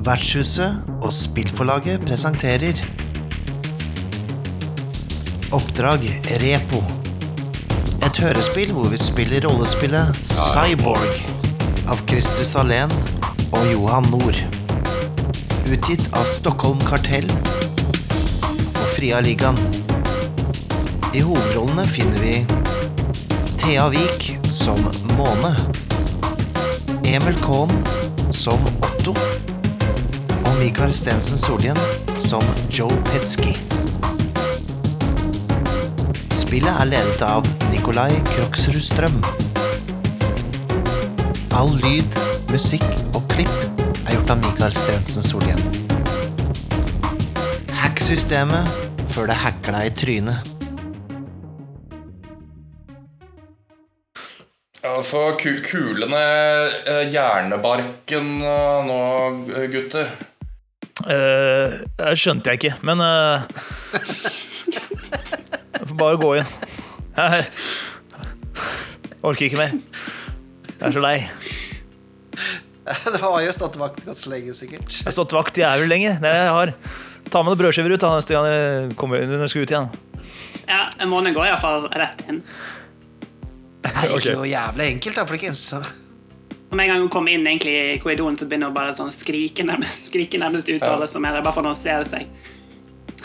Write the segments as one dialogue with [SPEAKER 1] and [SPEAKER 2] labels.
[SPEAKER 1] Vertshuset og spillforlaget presenterer Oppdrag Repo. Et hørespill hvor vi spiller rollespillet Cyborg av Christer Salén og Johan Nord. Utgitt av Stockholm Kartell og Fria Ligaen. I hovedrollene finner vi Thea Vik som Måne. Emil Kohn som Otto. Og Mikael Stensen Solhjell som Joe Petsky. Spillet er ledet av Nikolai Kroksrud Strøm. All lyd, musikk og klipp er gjort av Mikael Stensen Solhjell. Hack systemet før det hacker deg i trynet.
[SPEAKER 2] Ja, Få ku kule ned eh, hjernebarken eh, nå, gutter.
[SPEAKER 3] Eh, det skjønte jeg ikke, men uh, Jeg får bare gå inn. Jeg orker ikke mer. Jeg er så lei.
[SPEAKER 1] Det var jo stått vakt ganske lenge, sikkert.
[SPEAKER 3] Jeg har stått vakt jævlig lenge. Det det jeg har. Ta med noen brødskiver ut da, neste gang jeg kommer når jeg skal ut igjen.
[SPEAKER 4] Ja, en måned går iallfall rett inn.
[SPEAKER 1] Det gikk jo jævlig enkelt, da, folkens.
[SPEAKER 4] Og Med en gang hun kommer inn egentlig i korridoren, så begynner hun bare sånn skrike nærmest, skrike nærmest uttale som er bare for å annonsere seg.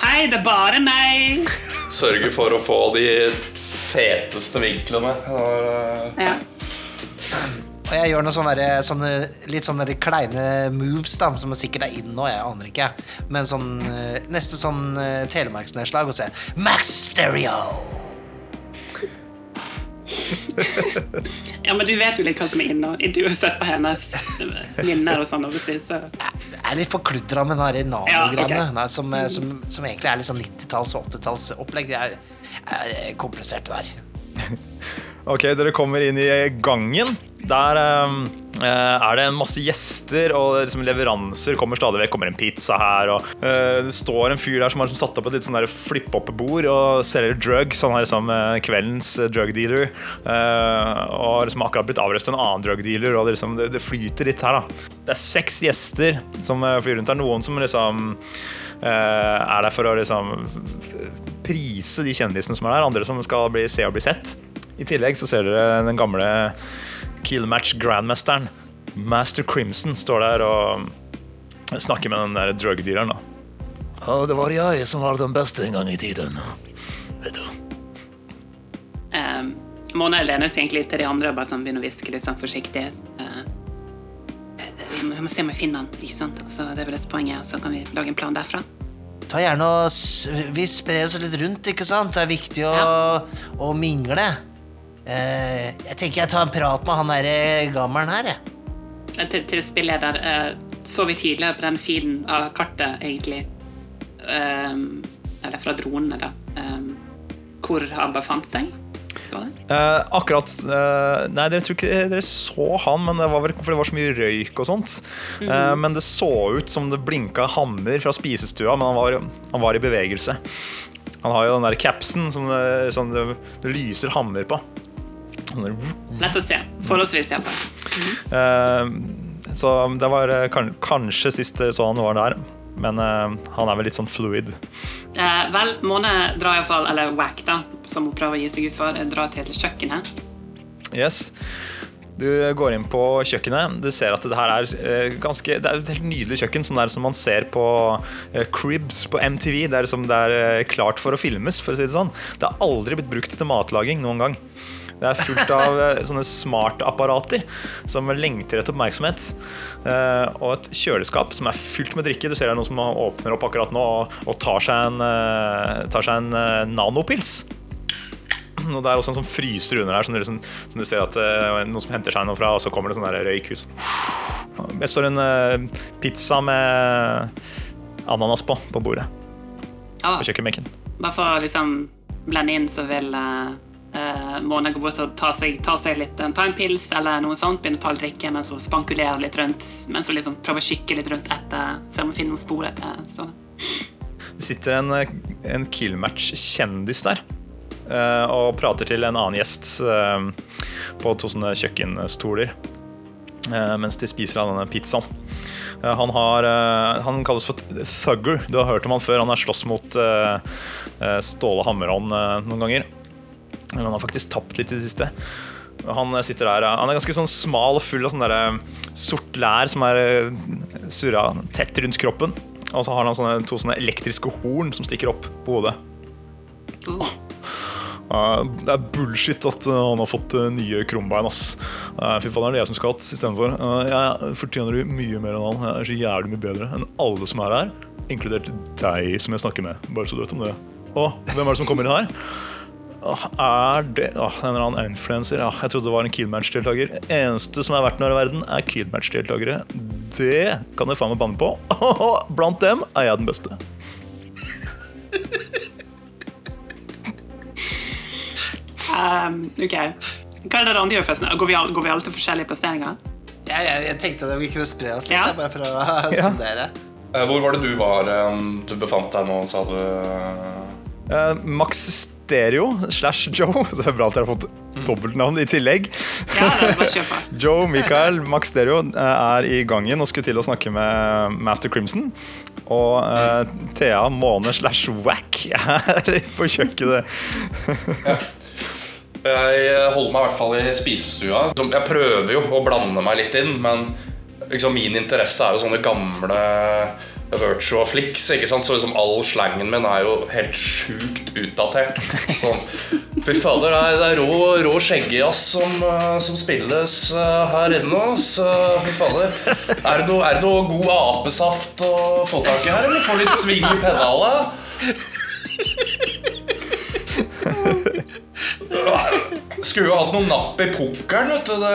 [SPEAKER 4] Hei, det er bare meg!
[SPEAKER 2] Sørger for å få de feteste vinklene. Og, eh,
[SPEAKER 4] Ja.
[SPEAKER 1] Og jeg gjør noen sånne, sånne litt sånne kleine moves, da, som sikkert er inn nå, jeg aner ikke. Men sånn eh, neste sånn telemarksnedslag og se Max Stereo!
[SPEAKER 4] Ja, men du vet jo litt hva som er inne, du har sett på hennes minner og sånn. Så.
[SPEAKER 1] Det er litt forkludra med den der
[SPEAKER 4] Ja,
[SPEAKER 1] okay. som, eh, som, som egentlig er litt sånn 90-talls- og 80-tallsopplegg. Det er, er komplisert der.
[SPEAKER 3] Ok, dere kommer inn i gangen. Der eh, er det en masse gjester, og liksom leveranser kommer stadig vekk. kommer en pizza her, og uh, det står en fyr der som har liksom satt opp et litt sånn flipp-opp-bord og selger drugs. Han er liksom eh, kveldens eh, drug dealer. Uh, og liksom akkurat blitt avrøstet av en annen drug dealer, og det, liksom, det, det flyter litt her, da. Det er seks gjester som eh, flyr rundt her. Noen som liksom uh, er der for å liksom prise de kjendisene som er der, andre som skal bli, se og bli sett. I tillegg så ser dere den gamle Killmatch Grandmasteren. Master Crimson står der og snakker med den der drugdealeren. da. Ja, det var jeg som var den beste en gang i tiden. Vet du.
[SPEAKER 4] Um, Mona lener seg egentlig til de andre og bare sånn begynner å hviske litt sånn forsiktig. Uh, vi, må, vi må se om vi finner han, ikke sant? Så det er vel det poenget, og så kan vi lage en plan derfra.
[SPEAKER 1] Ta gjerne og Vi sprer oss litt rundt, ikke sant? Det er viktig å, å mingle. Eh, jeg tenker jeg tar en prat med han derre gammelen her, jeg.
[SPEAKER 4] Eh, Til, til spilleder eh, så vi tidligere på den feeden av kartet, egentlig um, Eller fra dronene, da. Um, hvor han befant seg. Står?
[SPEAKER 3] Eh, akkurat eh, Nei, dere tror ikke dere så han, men det var vel for det var så mye røyk og sånt. Eh, men det så ut som det blinka hammer fra spisestua, men han var, han var i bevegelse. Han har jo den der capsen som, som det, det lyser hammer på. Sånn
[SPEAKER 4] Lett å se. Forholdsvis, iallfall.
[SPEAKER 3] Uh, så det var eh, kan, kanskje sist sånn så han var der. Men eh, han er vel litt sånn fluid.
[SPEAKER 4] Eh, vel, Måne drar iallfall, eller Wack, da, som hun prøver å gi seg ut for, drar til kjøkkenet.
[SPEAKER 3] Yes. Du går inn på kjøkkenet. Du ser at det her er eh, ganske Det er et helt nydelig kjøkken, sånn der som man ser på eh, Cribs på MTV. Det er, som det er eh, klart for å filmes, for å si det sånn. Det har aldri blitt brukt til matlaging noen gang. Det er fullt av eh, sånne smartapparater som lengter etter oppmerksomhet. Eh, og et kjøleskap som er fylt med drikke. Du ser det er noen som åpner opp akkurat nå og, tar seg en, eh, tar seg en nanopils. Og det er også en sånn fryser under her, som du, liksom, som du ser at noen som henter seg noe fra, og så kommer det sånn røyk ut. Det står en pizza med ananas på på bordet
[SPEAKER 4] Ja,
[SPEAKER 3] på kjøkkenbenken.
[SPEAKER 4] bare for å liksom blende inn, så vil eh, eh, Mona går bort og tar seg, ta seg litt, ta en pils eller noe sånt, begynner å ta drikke mens hun spankulerer litt rundt, mens hun liksom prøver å kikke litt rundt etter, se om hun finner noen spor etter Ståle.
[SPEAKER 3] Det sitter en, eh, en Killmatch-kjendis der eh, og prater til en annen gjest eh, på to sånne kjøkkenstoler eh, mens de spiser av denne pizzaen. Eh, Han, har, eh, han kalles for Thugger. Du har hørt om han før. Han har slåss mot eh, eh, Ståle Hammerånd eh, noen ganger. Men han har faktisk tapt litt i det siste. Han sitter der, han er ganske sånn smal og full av sånn eh, sort lær som er eh, surra tett rundt kroppen. Og så har han sånne, to sånne elektriske horn som stikker opp på hodet.
[SPEAKER 4] Oh.
[SPEAKER 3] Det er bullshit at eh, han har fått nye krumbein. ass. Fy faen, det er det jeg som skal hatt istedenfor. Jeg fortjener mye mer enn han. Jeg er så jævlig mye bedre enn alle som er her. Inkludert deg som jeg snakker med. Bare så du vet om det. Å, hvem er det som kommer inn her? Er det Åh, En eller annen influenser. Ja, jeg trodde det var en Killmatch-deltaker. Eneste som er verdt noe i verden, er Killmatch-deltakere. Det kan jeg faen meg banne på. Blant dem er jeg den beste.
[SPEAKER 4] Um, ok. Hva er det andre gjør-festen? Går vi, all, går vi alle til forskjellige plasseringer?
[SPEAKER 1] Jeg, jeg, jeg tenkte at vi kunne spre oss litt,
[SPEAKER 4] Ja.
[SPEAKER 1] jeg, bare for å
[SPEAKER 3] Ja.
[SPEAKER 1] sondere.
[SPEAKER 2] Eh, Hvor var det du var eh, du befant deg nå, sa du?
[SPEAKER 3] Uh, Max Stereo slash Joe. Det er bra at dere har fått dobbeltnavn i tillegg.
[SPEAKER 4] Ja, det er bare.
[SPEAKER 3] Joe, Michael, Max Stereo eh, er i gangen og skulle til å snakke med Master Crimson. Og uh, Thea Måne slash Wack er på kjøkkenet.
[SPEAKER 2] Jeg holder meg i hvert fall i spisestua. Jeg prøver jo å blande meg litt inn, men liksom min interesse er jo sånne gamle virtual Flix, ikke sant? Så liksom all slangen min er jo helt sjukt utdatert. Sånn, Fy fader, det er, det er rå, rå skjeggejazz som, eh, som spilles eh, her inne. Så fy fader. Er det noe, er det noe god apesaft å få tak i her, eller få litt sving i pedalet? Skulle jo hatt noe napp i pukkelen, vet du. Det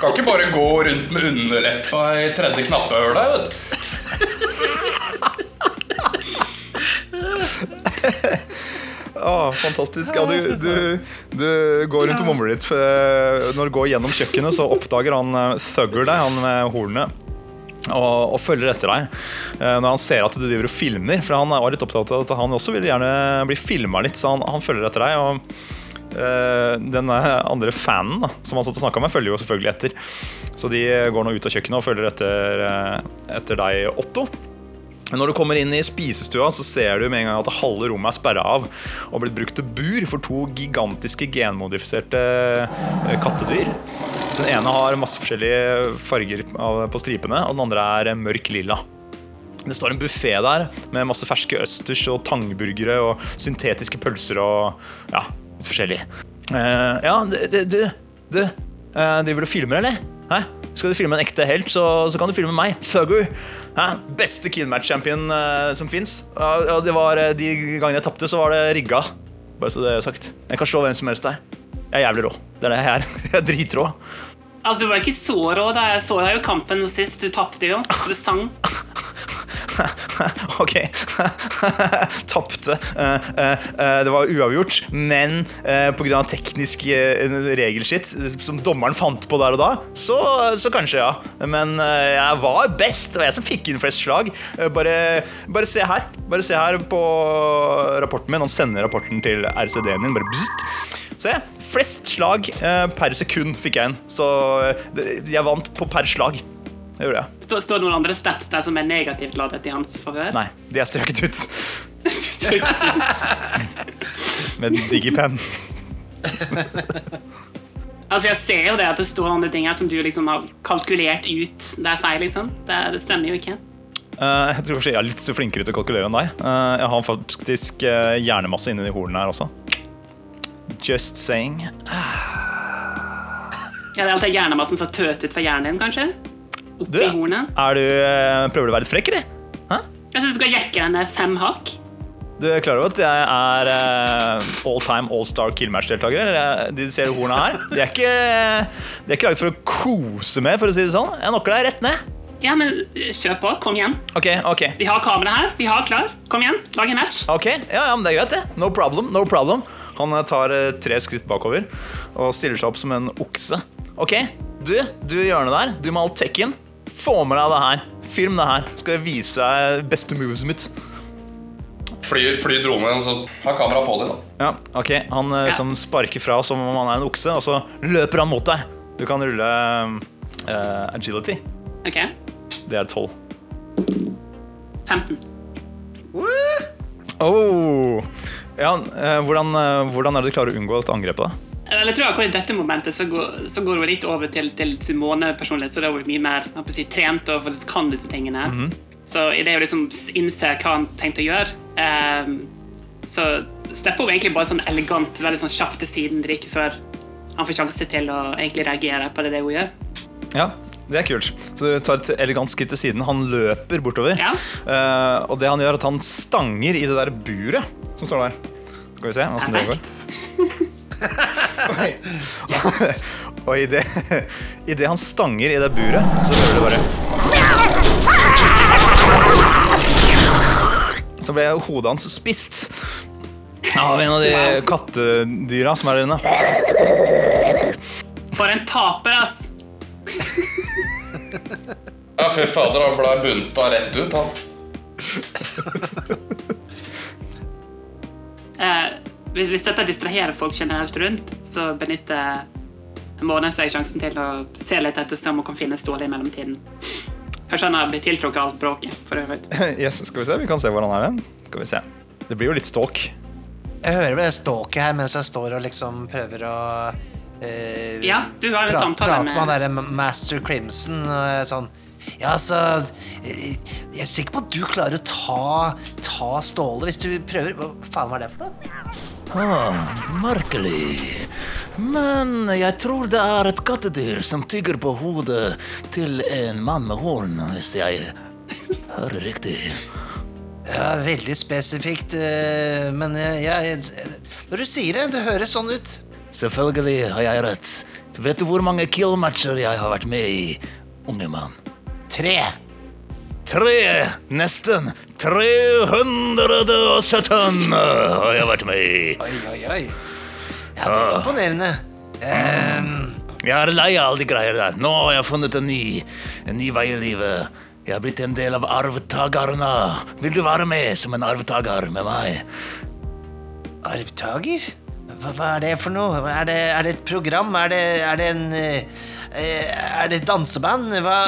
[SPEAKER 2] kan ikke bare gå rundt med underleppa i tredje knappehølet, vet du.
[SPEAKER 3] Å, fantastisk. Ja, du, du, du går rundt og mumler litt. Eh, når du går gjennom kjøkkenet, så oppdager han eh, Thugger deg, han med hornet. Og, og følger etter deg eh, når han ser at du driver og filmer. For han var litt opptatt av at han også vil gjerne bli filma litt, så han, han følger etter deg. Og eh, den andre fanen da, som han satt og snakka med, følger jo selvfølgelig etter. Så de går nå ut av kjøkkenet og følger etter, eh, etter deg, Otto. Når du kommer inn i spisestua, så ser du med en gang at halve rommet er sperra av og blitt brukt til bur for to gigantiske genmodifiserte eh, kattedyr. Den ene har masse forskjellige farger på stripene, og den andre er eh, mørk lilla. Det står en buffé der med masse ferske østers og tangburgere og syntetiske pølser og ja, litt forskjellig. Uh, ja, du, du, du, eh, driver du og filmer, eller? Hæ? Skal du filme en ekte helt, så, så kan du filme meg. Thugger. Hæ? Beste killmatch-champion uh, som fins. Uh, var, eh, de gangene jeg tapte, så var det rigga. Bare så det er sagt. Jeg kan slå hvem som helst der. Jeg er jævlig rå. Det er det jeg er. Jeg er dritrå.
[SPEAKER 4] Altså, Du var ikke så rå. da Jeg så deg jo i kampen sist. Du tapte jo. Så du sang.
[SPEAKER 3] Ok. Tapte. Eh, eh, eh, det var uavgjort, men pga. teknisk regelskitt som dommeren fant på der og da, så, så kanskje, ja. Men jeg var best. Det var jeg som fikk inn flest slag. Bare, bare se her. Bare se her på rapporten min. Han sender rapporten til RCD-en din. Bare bzzzt. Se. Flest slag per sekund fikk jeg inn. Så jeg vant på per slag. Det gjorde jeg.
[SPEAKER 4] Står, står det noen andre stats der som er negativt ladet i hans favør?
[SPEAKER 3] Nei, de er strøket ut. Med digipen.
[SPEAKER 4] altså, Jeg ser jo det at det står andre ting her som du liksom har kalkulert ut. Det er feil, liksom. Det, det stemmer jo ikke.
[SPEAKER 3] Uh, jeg tror kanskje jeg er litt flinkere til å kalkulere enn deg. Uh, jeg har faktisk uh, hjernemasse inni de hornene her også. Just saying.
[SPEAKER 4] Ja, det er alt det hjernemassen som tøt ut fra hjernen din, kanskje?
[SPEAKER 3] Du,
[SPEAKER 4] Oppi hornet.
[SPEAKER 3] du, eh, prøver du å være litt frekk, eller?
[SPEAKER 4] Jeg syns du skal jekke den ned fem hakk.
[SPEAKER 3] Du er klar over at jeg er uh, all time all star killmatch-deltaker? De ser horna her, de er ikke, de er ikke laget for å kose med, for å si det sånn. Jeg knocker deg rett ned.
[SPEAKER 4] Ja, men eh, kjør på. Kom igjen.
[SPEAKER 3] Ok, ok.
[SPEAKER 4] Vi har kamera her. Vi har klar. Kom igjen. Lag en match.
[SPEAKER 3] Ok, ja, ja, men det er greit det. No problem, no problem. Han eh, tar eh, tre skritt bakover og stiller seg opp som en okse. Ok, du, du hjørnet der, du må ha alt tekken. Få med deg det her. Film det her. Skal jeg vise deg beste moveset mitt.
[SPEAKER 2] Fly, fly dronen, så ha kamera på deg, da.
[SPEAKER 3] Ja, ok, Han eh,
[SPEAKER 4] Ja.
[SPEAKER 3] som sparker fra som om han er en okse, og så løper han mot deg. Du kan rulle uh, agility.
[SPEAKER 4] Ok.
[SPEAKER 3] Det er 12.
[SPEAKER 4] 15.
[SPEAKER 3] Oh. Ja, eh, hvordan, hvordan er det du klarer å unngå dette angrepet? da?
[SPEAKER 4] Eller jeg tror akkurat I dette momentet så går, så går hun litt over til, til Simone personlighet, så da er hun mye mer si, trent og faktisk kan disse tingene. Så idet det å liksom innser hva han tenkte å gjøre, um, så stepper hun egentlig bare sånn elegant, veldig sånn kjapt til siden like før han får sjanse til å egentlig reagere på det, det hun gjør.
[SPEAKER 3] Ja, det er kult. Så du tar et elegant skritt til siden. Han løper bortover.
[SPEAKER 4] Ja.
[SPEAKER 3] Uh, og det han gjør, er at han stanger i det der buret som står der. Skal vi se åssen det går. Og i det, i det han stanger i det buret, så hører du bare Så ble hodet hans spist av en av de kattedyra som er der inne.
[SPEAKER 4] For en taper, ass!
[SPEAKER 2] Ja, fy fader, han ble bunta rett ut, han.
[SPEAKER 4] Eh, hvis dette distraherer folk generelt rundt, så benytter Måne seg sjansen til å se litt etter om hun kan finne Ståle i mellomtiden. Kanskje han har blitt tiltrukket av alt bråket. for øvrig.
[SPEAKER 3] Yes, skal vi se, vi kan se hvor han er hen. Skal vi se. Det blir jo litt stalk.
[SPEAKER 1] Jeg hører vel det ståket her mens jeg står og liksom prøver å eh,
[SPEAKER 4] Ja, du har en
[SPEAKER 1] pra-
[SPEAKER 4] samtale
[SPEAKER 1] prate med han derre Master Crimson og sånn Ja, altså eh, Jeg er sikker på at du klarer å ta, ta Ståle hvis du prøver Hva faen var det for noe?
[SPEAKER 5] Ah, merkelig. Men jeg tror det er et kattedyr som tygger på hodet til en mann med horn, hvis jeg hører riktig.
[SPEAKER 1] Ja, veldig spesifikt, eh, men jeg, jeg Når du sier det, det høres sånn ut.
[SPEAKER 5] Selvfølgelig har jeg rett. Vet du hvor mange killmatcher jeg har vært med i, unge mann?
[SPEAKER 1] Tre.
[SPEAKER 5] Tre! Nesten 317 har jeg vært med i.
[SPEAKER 1] Oi, oi, oi. Ja, det er imponerende. Um...
[SPEAKER 5] Jeg er lei av alle de greier der. Nå har jeg funnet en ny, en ny vei i livet. Jeg har blitt en del av arvtakerne. Vil du være med som en arvtaker med meg?
[SPEAKER 1] arvtaker? Hva, hva er det for noe? Er det, er det et program? Er det, er det en eh, Er det et danseband? Hva,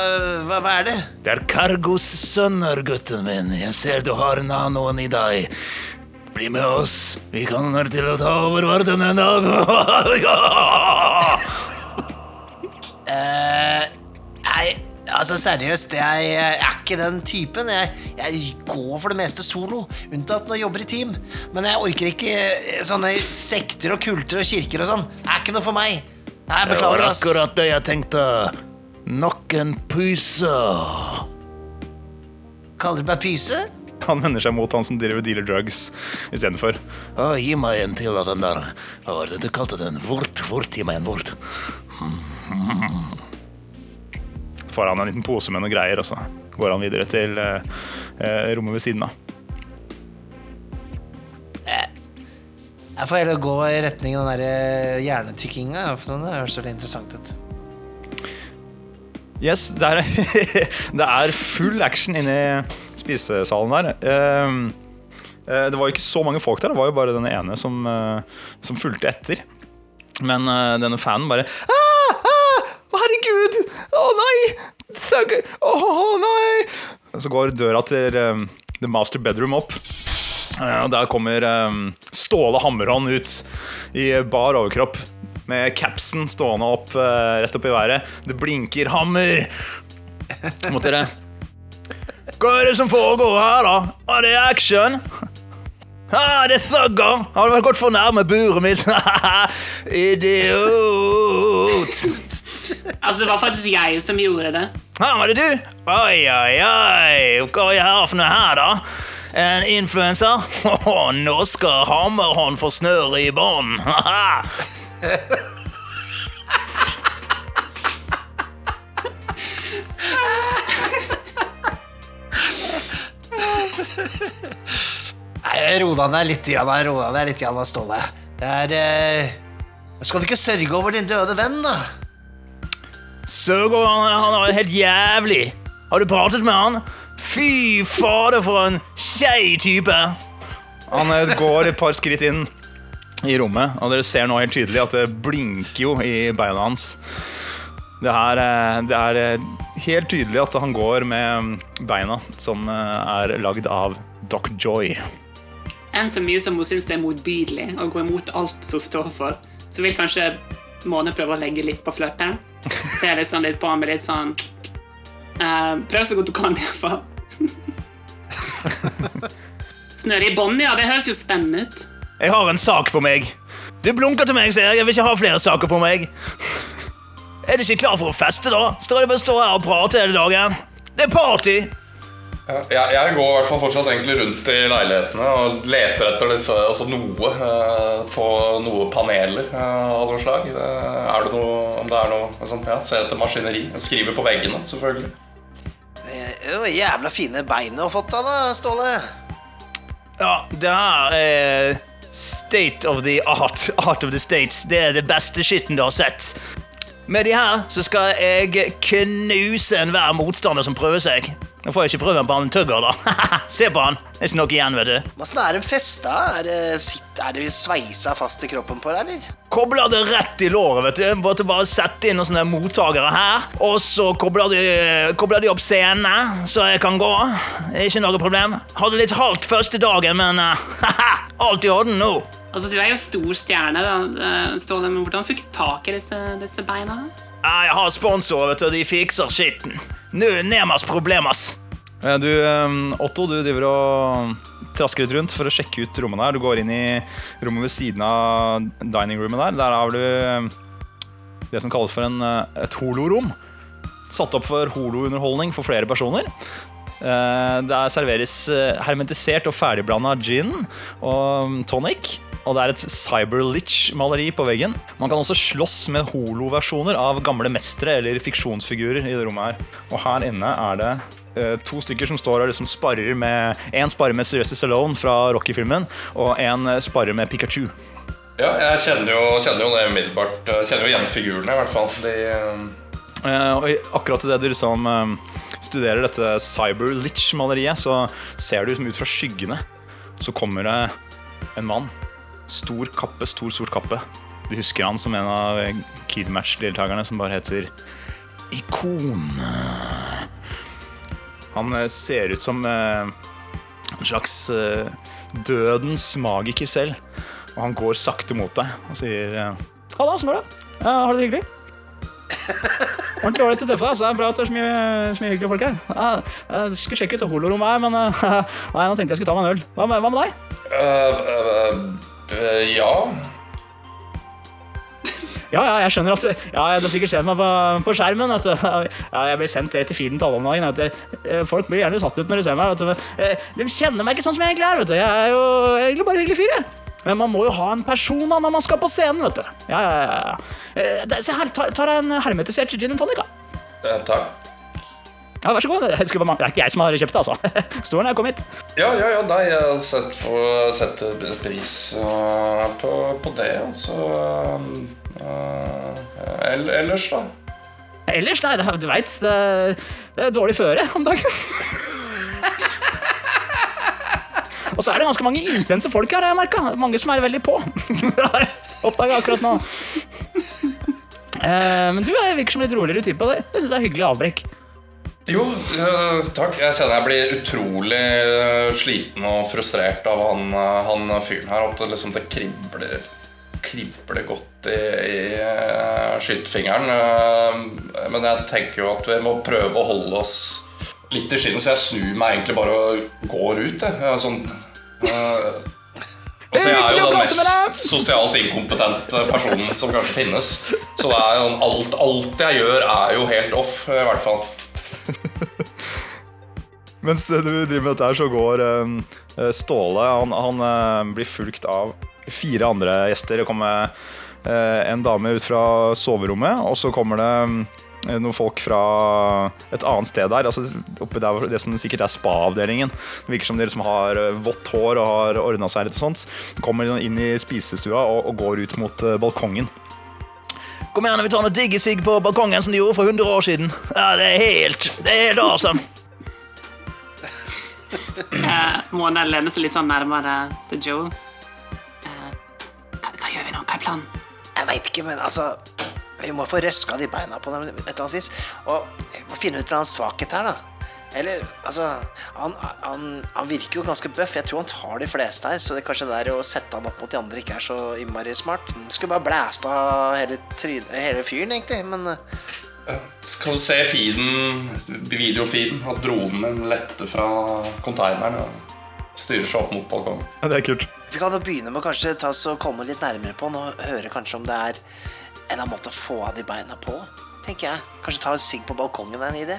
[SPEAKER 1] hva, hva er det?
[SPEAKER 5] Det er Cargos sønner, gutten min. Jeg ser du har nanoen i deg. Bli med oss. Vi kommer til å ta over verden en dag.
[SPEAKER 1] Eh, nei, altså seriøst, jeg, jeg er ikke den typen. Jeg, jeg går for det meste solo, unntatt når jeg jobber i team. Men jeg orker ikke eh, sånne sekter og kulter og kirker og sånn. Det er ikke noe for meg.
[SPEAKER 5] Det var
[SPEAKER 1] beklager, ass.
[SPEAKER 5] akkurat det jeg tenkte. Nok en pyse.
[SPEAKER 1] Kaller du meg pyse?
[SPEAKER 3] Han vender seg mot han som driver dealer drugs istedenfor.
[SPEAKER 5] Å, gi meg en til av den der. Hva var det du kalte den? Vort, vort, gi meg en vort.
[SPEAKER 3] Får han en liten pose med noen greier, og så går han videre til eh, eh, rommet ved siden av.
[SPEAKER 1] Jeg får heller gå i retning den der eh, hjernetykkinga. For det høres veldig interessant ut.
[SPEAKER 3] Yes, det er, det er full action inne i spisesalen der. Ehm, eh, det var jo ikke så mange folk der, det var jo bare den ene som, eh, som fulgte etter. Men denne fanen bare ah, ah, herregud! Å nei! Å nei! Så går døra til The Master Bedroom opp. Der kommer eh, Ståle Hammerhånd ut i bar overkropp med capsen stående opp eh, rett opp i været. Det blinker hammer mot dere. Hva er det som foregår her, da? Er det action? Ah, det er thugger! Har du vært gått for nærme buret mitt? Idiot!
[SPEAKER 4] Altså, det var faktisk jeg som gjorde det.
[SPEAKER 5] Ah, var det du? Oi, oi, oi. Hva er det her for noe her, da? En influenser? Nå skal Hammerhånd få snørr i bånd.
[SPEAKER 1] Nei, Ro deg ned litt, ro deg ned litt, Ståle. Det er eh, Skal du ikke sørge over din døde venn, da?
[SPEAKER 5] Søger, han, han er helt jævlig. Har du pratet med han? Fy fader, for en kjei type.
[SPEAKER 3] Han eh, går et par skritt inn i rommet, og dere ser nå helt tydelig at det blinker jo i beina hans. Det her eh, Det er eh, helt tydelig at han går med beina som er lagd av Doc Joy.
[SPEAKER 4] Enn så mye som hun syns det er motbydelig å gå imot alt som står for, så vil kanskje Måne prøve å legge litt på flørten. Se litt sånn litt på han med litt sånn uh, Prøv så godt du kan, iallfall. Snøre i bånn, ja. Det høres jo spennende ut.
[SPEAKER 5] Jeg har en sak på meg. Du blunker til meg, ser jeg. Jeg vil ikke ha flere saker på meg. Er du ikke klar for å feste, da? Står jeg bare stå her og prater hele dagen? Det er party!
[SPEAKER 2] Ja, Jeg, jeg går i hvert fall fortsatt egentlig rundt i leilighetene og leter etter disse, altså noe eh, på noen paneler eh, av noe slag. Det, er det noe, om det er noe liksom, ja, Se etter maskineri. Skrive på veggene, selvfølgelig.
[SPEAKER 1] Det var jævla fine bein du har fått av da, Ståle.
[SPEAKER 5] Ja, det her er state of the art. Art of the states. Det er det beste skitten du har sett. Med de her så skal jeg knuse enhver motstander som prøver seg. Nå får jeg ikke prøve på han tugger, da. Se på han. Det er ikke noe igjen, vet du.
[SPEAKER 1] Åssen er den festa? Er det, sitt, er det sveisa fast i kroppen på deg, eller?
[SPEAKER 5] Kobler det rett i låret, vet du. Bare bare sette inn noen sånne mottakere her. Og så kobler de, kobler de opp scenene, så jeg kan gå. Ikke noe problem. Hadde litt halt første dagen, men eh, alt i orden nå.
[SPEAKER 4] Altså, Du er jo stor stjerne, da, eh, Ståle, men hvordan fikk du tak i disse, disse beina?
[SPEAKER 5] Ja, Jeg har sponsorer, vet du, de fikser skitten. Nå er det nemas problemas.
[SPEAKER 3] Eh, Du, eh, Otto, du driver og trasker litt rundt for å sjekke ut rommene her. Du går inn i rommet ved siden av dining roomet der. Der har du eh, det som kalles for en, et holorom. Satt opp for holounderholdning for flere personer. Eh, Der serveres hermetisert og ferdigblanda gin og mm, tonic. Og det er et Cyberlich-maleri på veggen. Man kan også slåss med holoversjoner av gamle mestere eller fiksjonsfigurer i det rommet her. Og her inne er det eh, to stykker som står og liksom sparrer med En sparer med Sylvester Stallone fra Rocky-filmen, og en sparrer sparer med Pikachu.
[SPEAKER 2] Ja, jeg kjenner jo, kjenner jo det umiddelbart. Kjenner jo igjen figurene, i hvert fall. De, uh...
[SPEAKER 3] Eh, og akkurat idet du liksom eh, studerer dette Cyberlich-maleriet, så ser du liksom ut fra skyggene så kommer det en mann. Stor kappe, stor, sort kappe. Du husker han som en av Kidmatch-deltakerne som bare heter
[SPEAKER 5] Ikon.
[SPEAKER 3] Han eh, ser ut som eh, en slags eh, dødens magiker selv. Og han går sakte mot deg og sier Halla, åssen går det? Ja, har du det hyggelig? Ordentlig ålreit å treffe deg. Så det er bra at det er så mye, så mye hyggelige folk her. Ja, jeg skulle sjekke ut det holorommet her, men nei, nå tenkte jeg skulle ta meg en øl. Hva med, hva med deg?
[SPEAKER 2] øh, øh, øh, ja.
[SPEAKER 5] Ja, ja, jeg skjønner at Ja, Du har sikkert sett meg på, på skjermen. At, ja, jeg blir sendt rett til feeden til alle om dagen. At, eh, folk blir gjerne satt ut når de ser meg. Vet du. Eh, De kjenner meg ikke sånn som jeg egentlig er. Vet du. Jeg er jo egentlig bare en hyggelig fyr. jeg. Men man må jo ha en person da når man skal på scenen. vet du. Ja, ja, ja, Se her, ta, ta deg en hermetisert gin and tonic. da.
[SPEAKER 2] Uh, takk.
[SPEAKER 5] Ja, Vær så god. Det er ikke jeg som har kjøpt det, altså. Står den her, kom hit.
[SPEAKER 2] Ja, ja, ja, nei, jeg har sett pris på, på det, altså. ell- ellers, da?
[SPEAKER 5] Ellers, nei, det- du veit, det, det er dårlig føre om dagen. Og så er det ganske mange intense folk her, har jeg merka. Mange som er veldig på. Det har jeg oppdaga akkurat nå. Eh, men du er- virker som litt roligere type. og Det, det syns jeg er hyggelig avbrekk.
[SPEAKER 2] Jo, øh, takk. Jeg kjenner jeg blir utrolig øh, sliten og frustrert av han, øh, han fyren her. At det liksom det kribler, kribler godt i, i skytefingeren. Men jeg tenker jo at vi må prøve å holde oss litt i skinnet, så jeg snur meg egentlig bare og går ut. Jeg. Er Sånn, og jeg er jo den mest sosialt inkompetente personen som kanskje finnes. Så alt, alt jeg gjør, er jo helt off, i hvert fall.
[SPEAKER 3] Mens du driver med dette her, så går eh, Ståle Han, han eh, blir fulgt av fire andre gjester. Det kommer eh, en dame ut fra soverommet, og så kommer det noen folk fra et annet sted der. Altså oppe der det som sikkert er spa-avdelingen. Det virker som de liksom har vått hår og har ordna seg litt og sånt. Kommer inn i spisestua og, og går ut mot balkongen.
[SPEAKER 5] Kom igjen, vi tar noe diggesig på balkongen som de gjorde for 100 år siden. Ja, Det er helt Det er helt awesome.
[SPEAKER 4] Eh, Mona lener seg litt sånn nærmere til Joe. Uh, hva, hva gjør vi nå? Hva er planen?
[SPEAKER 1] Jeg veit ikke, men altså Vi må få røska de beina på dem et eller annet vis. Og vi må finne ut en svakhet her, da. Eller, altså han, han, han virker jo ganske bøff. Jeg tror han tar de fleste her, så det er kanskje det å sette han opp mot de andre ikke er så innmari smart. Skulle bare blæsta hele, hele fyren, egentlig. Men eh,
[SPEAKER 2] Skal du se feeden, videofeeden, at broren min letter fra konteineren og styrer seg opp mot balkongen.
[SPEAKER 3] Ja, det er kult.
[SPEAKER 1] vi kan jo begynne med å kanskje ta oss og komme litt nærmere på han og høre kanskje om det er en eller annen måte å få av de beina på. Tenker jeg. Kanskje ta en sigg på balkongen er en idé.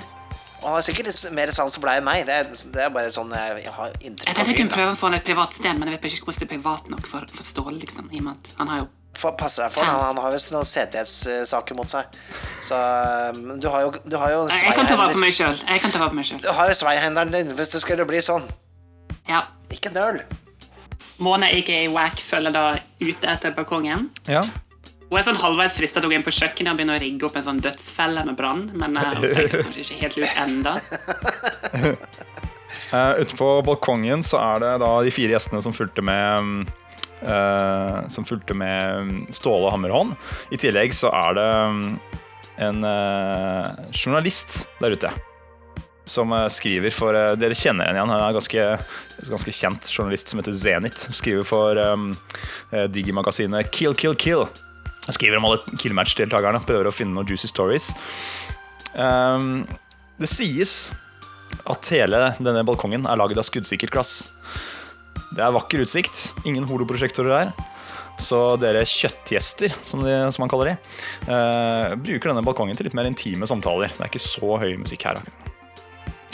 [SPEAKER 1] Og han har sikkert litt mer sans for deg enn meg. Det er, det er bare sånn jeg, jeg har
[SPEAKER 4] Jeg
[SPEAKER 1] inntrykk
[SPEAKER 4] tenkte jeg kunne prøve å få han et privat sted, men jeg vet ikke hvordan det er privat nok for, for Ståle, liksom. I og med at han har jo
[SPEAKER 1] Passer deg for han, han har visst noen sedelighetssaker mot seg. Så du har jo, du har jo
[SPEAKER 4] Jeg kan ta vare på meg sjøl.
[SPEAKER 1] Du har jo sveihenderen din hvis det skulle bli sånn.
[SPEAKER 4] Ja.
[SPEAKER 1] Ikke nøl.
[SPEAKER 4] Mona, aka Wack følger da ute etter balkongen.
[SPEAKER 3] Ja.
[SPEAKER 4] Hun er sånn halvveis frista til å gå inn på kjøkkenet og begynne å rigge opp en sånn dødsfelle med brann, men uh, hun tenker kanskje ikke helt lurt enda.
[SPEAKER 3] Uh, ute på balkongen så er det da de fire gjestene som fulgte med mm, eh, Som fulgte med mm, Ståle Hammerhånd. I tillegg så er det mm, en eh, journalist der ute. Som eh, skriver for eh, Dere kjenner henne igjen. Han er en ganske, ganske kjent journalist som heter Zenit. Skriver for um, Digi-magasinet Kill Kill Kill. Skriver om alle killmatch-deltakerne. Prøver å finne noen juicy stories. Um, det sies at hele denne balkongen er laget av skuddsikkert glass. Det er vakker utsikt. Ingen holoprosjektorer her. Så dere kjøttgjester, som, de, som man kaller de, eh, bruker denne balkongen til litt mer intime samtaler. Det er ikke så høy musikk her.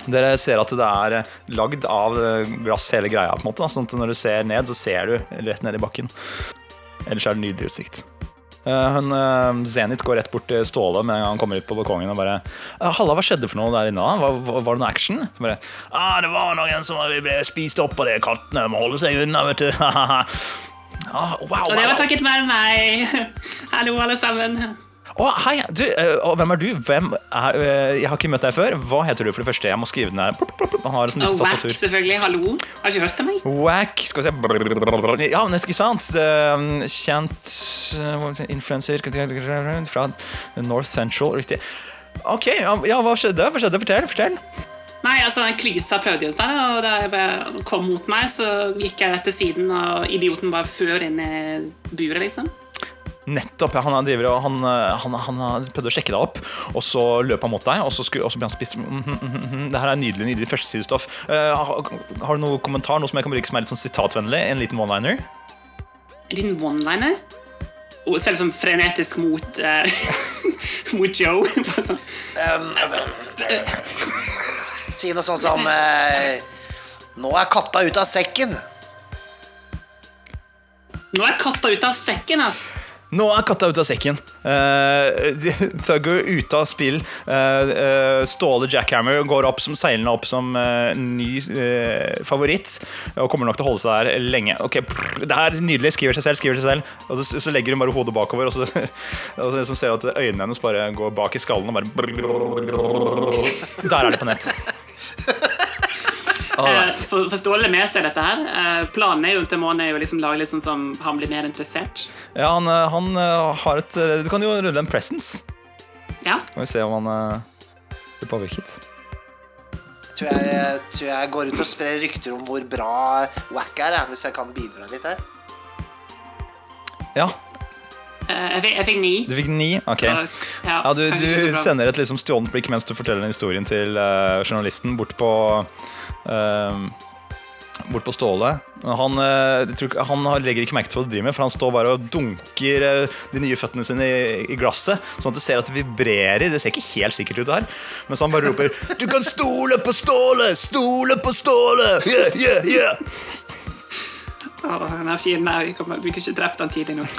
[SPEAKER 3] Dere ser at det er eh, lagd av eh, glass hele greia. på en måte. Sånn at Når du ser ned, så ser du rett ned i bakken. Ellers er det nydelig utsikt. Eh, hun, eh, Zenit går rett bort til Ståle med en gang han kommer ut på balkongen og bare «Eh, Halla, hva skjedde for noe der inne? Var, var, det noe action? Bare, ah, det var noen som ble spist opp av de kattene. Må holde seg unna, vet du. ah, wow,
[SPEAKER 4] Og det var
[SPEAKER 3] wow.
[SPEAKER 4] takket være meg. Hallo, alle sammen.
[SPEAKER 3] Å, hei, du, eh, hvem er du? Hvem er, eh, jeg har ikke møtt deg før. Hva heter du for det første? Jeg må skrive. Han har sånn
[SPEAKER 4] Wack, selvfølgelig. Hallo. Har du ikke hørt om meg?
[SPEAKER 3] Wack Skal vi se Ja, men ikke sant? Um, Kjent influencer fra North Central. Riktig. Ok, ja, ja, hva skjedde? Hva skjedde? Fortell. fortell
[SPEAKER 4] Nei, altså, den klysa prøvde jo seg, og da jeg kom mot meg, så gikk jeg rett til siden, og idioten bare før inn i buret, liksom.
[SPEAKER 3] Nettopp. ja, Han, er driver, og han, han, han har prøvd å sjekke deg opp, og så løp han mot deg, og så, skulle, og så ble han spist. Mm, mm, mm. Det her er nydelig nydelig førstesidestoff. Uh, har, har du noen kommentar? Noe som jeg kan bruke som er litt sånn sitatvennlig? En liten one-liner?
[SPEAKER 4] En liten one-liner. Og selv som frenetisk mot uh, Mot Joe. Bare sånn.
[SPEAKER 1] Si noe sånn som uh, Nå er katta ute av sekken.
[SPEAKER 4] Nå er katta ute av sekken, ass.
[SPEAKER 3] Nå er katta ute av sekken. Uh, Thugger ute av spill. Uh, uh, Ståle Jackhammer går opp som, seilende opp som uh, ny eh, favoritt. Og kommer nok til å holde seg der lenge. Ok, prr, Det her er nydelig. Skriver seg selv. skriver seg selv Og så, så legger hun bare hodet bakover, og så, og så ser at øynene hennes bare går bak i skallen. Og bare Der er det på nett.
[SPEAKER 4] Eh, for, for Ståle med seg dette her. Eh, planen er jo til Måne er jo liksom lage litt sånn som han blir mer interessert.
[SPEAKER 3] Ja, han, eh, han har et Du kan jo rulle en presence.
[SPEAKER 4] Ja.
[SPEAKER 3] Skal vi se om han blir påvirket.
[SPEAKER 1] Tror jeg, tror jeg går ut og sprer rykter om hvor bra Wack er, hvis jeg kan bidra litt her.
[SPEAKER 3] Ja,
[SPEAKER 4] Eh, jeg, fikk, jeg fikk ni.
[SPEAKER 3] du fikk ni. Ok.
[SPEAKER 4] Så, ja,
[SPEAKER 3] Ja, du, du sender et liksom stjålent blikk mens du forteller den historien til uh, journalisten bort på Bort på Ståle. Han, eh, ikke- han legger ikke merke til hva du driver med, for han står bare og dunker eh, de nye føttene sine i, i glasset, sånn at du ser at det vibrerer. Det ser ikke helt sikkert ut det her. Mens han bare roper 'Du kan stole på Ståle! Stole på Ståle!' Yeah, yeah, yeah.
[SPEAKER 4] Å, han er fin. Nei, vi kommer- vi kunne ikke drept han tidlig nok.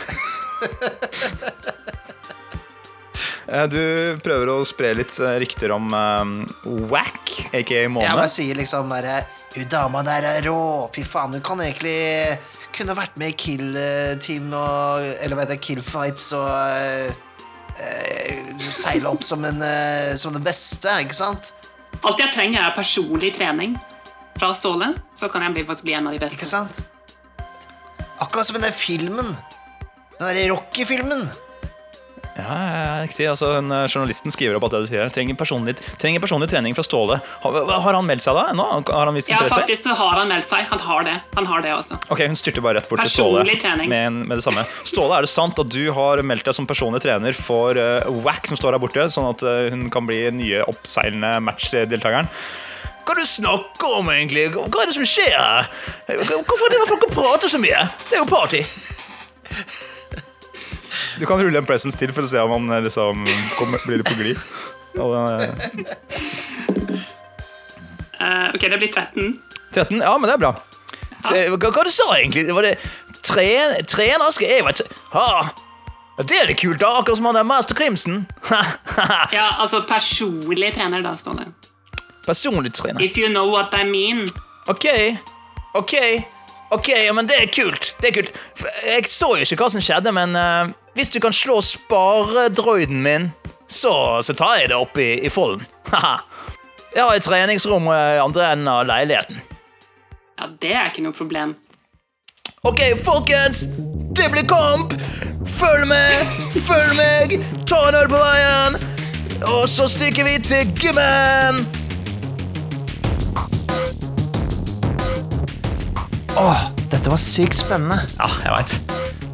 [SPEAKER 3] Eh, Du prøver å spre litt rykter om um, Wack, aka
[SPEAKER 1] Jeg
[SPEAKER 3] må
[SPEAKER 1] bare sier liksom bare Hun dama der er rå. Fy faen, hun kan egentlig kunne vært med i Kill Team og Eller hva heter det, Kill Fights og uh, eh, seile opp som, en, uh, som den beste, ikke sant?
[SPEAKER 4] Alt jeg trenger, er personlig trening fra Ståle. Så kan jeg faktisk bli en av de beste.
[SPEAKER 1] Ikke sant? Akkurat som i den filmen. Den derre Rocky-filmen.
[SPEAKER 3] Ja, ja, riktig. Altså, hun, eh, journalisten skriver opp at det du sier. Trenger personlig, trenger personlig trening fra Ståle. Har, har han meldt seg da? ennå? Har han vist
[SPEAKER 4] Ja,
[SPEAKER 3] interesse?
[SPEAKER 4] faktisk så har han meldt seg. Han har det. Han har det også.
[SPEAKER 3] Ok, Hun styrter bare rett bort til Ståle
[SPEAKER 4] Personlig trening.
[SPEAKER 3] med, med det samme. Ståle, er det sant at du har meldt deg som personlig trener for uh, WAC, som står her borte, sånn at uh, hun kan bli nye oppseilende matchdeltakeren? Hva er det du snakker om, egentlig? Hva er det som skjer her? Hvorfor driver folk og prater så mye? Det er jo party. Du kan rulle en presence til for å se om han eh, liksom kommer, blir litt på glid. Eh,
[SPEAKER 4] Eh, ok, det blir 13.
[SPEAKER 3] 13? Ja, men det er bra. Så, hva, hva du sa egentlig? Var det tren, trener skal jeg være ha. Det er det kult, da. Akkurat som han der Master Crimson.
[SPEAKER 4] Ja, altså personlig trener, da, står det.
[SPEAKER 3] Personlig trener.
[SPEAKER 4] If you know what I mean.
[SPEAKER 3] Ok, ok, ok, ja, men det er kult. Det er kult. Jeg så jo ikke hva som skjedde, men eh, hvis du kan slå sparedroiden min, så, så tar jeg det opp i, i folden. Jeg har et treningsrom i andre enden av leiligheten.
[SPEAKER 4] Ja, det er ikke noe problem.
[SPEAKER 3] Ok, folkens! Det blir kamp! Følg med! Følg meg! Ta en øl på veien! Og så stikker vi til gymmen!
[SPEAKER 1] Åh, dette var sykt spennende.
[SPEAKER 3] Ja, jeg veit.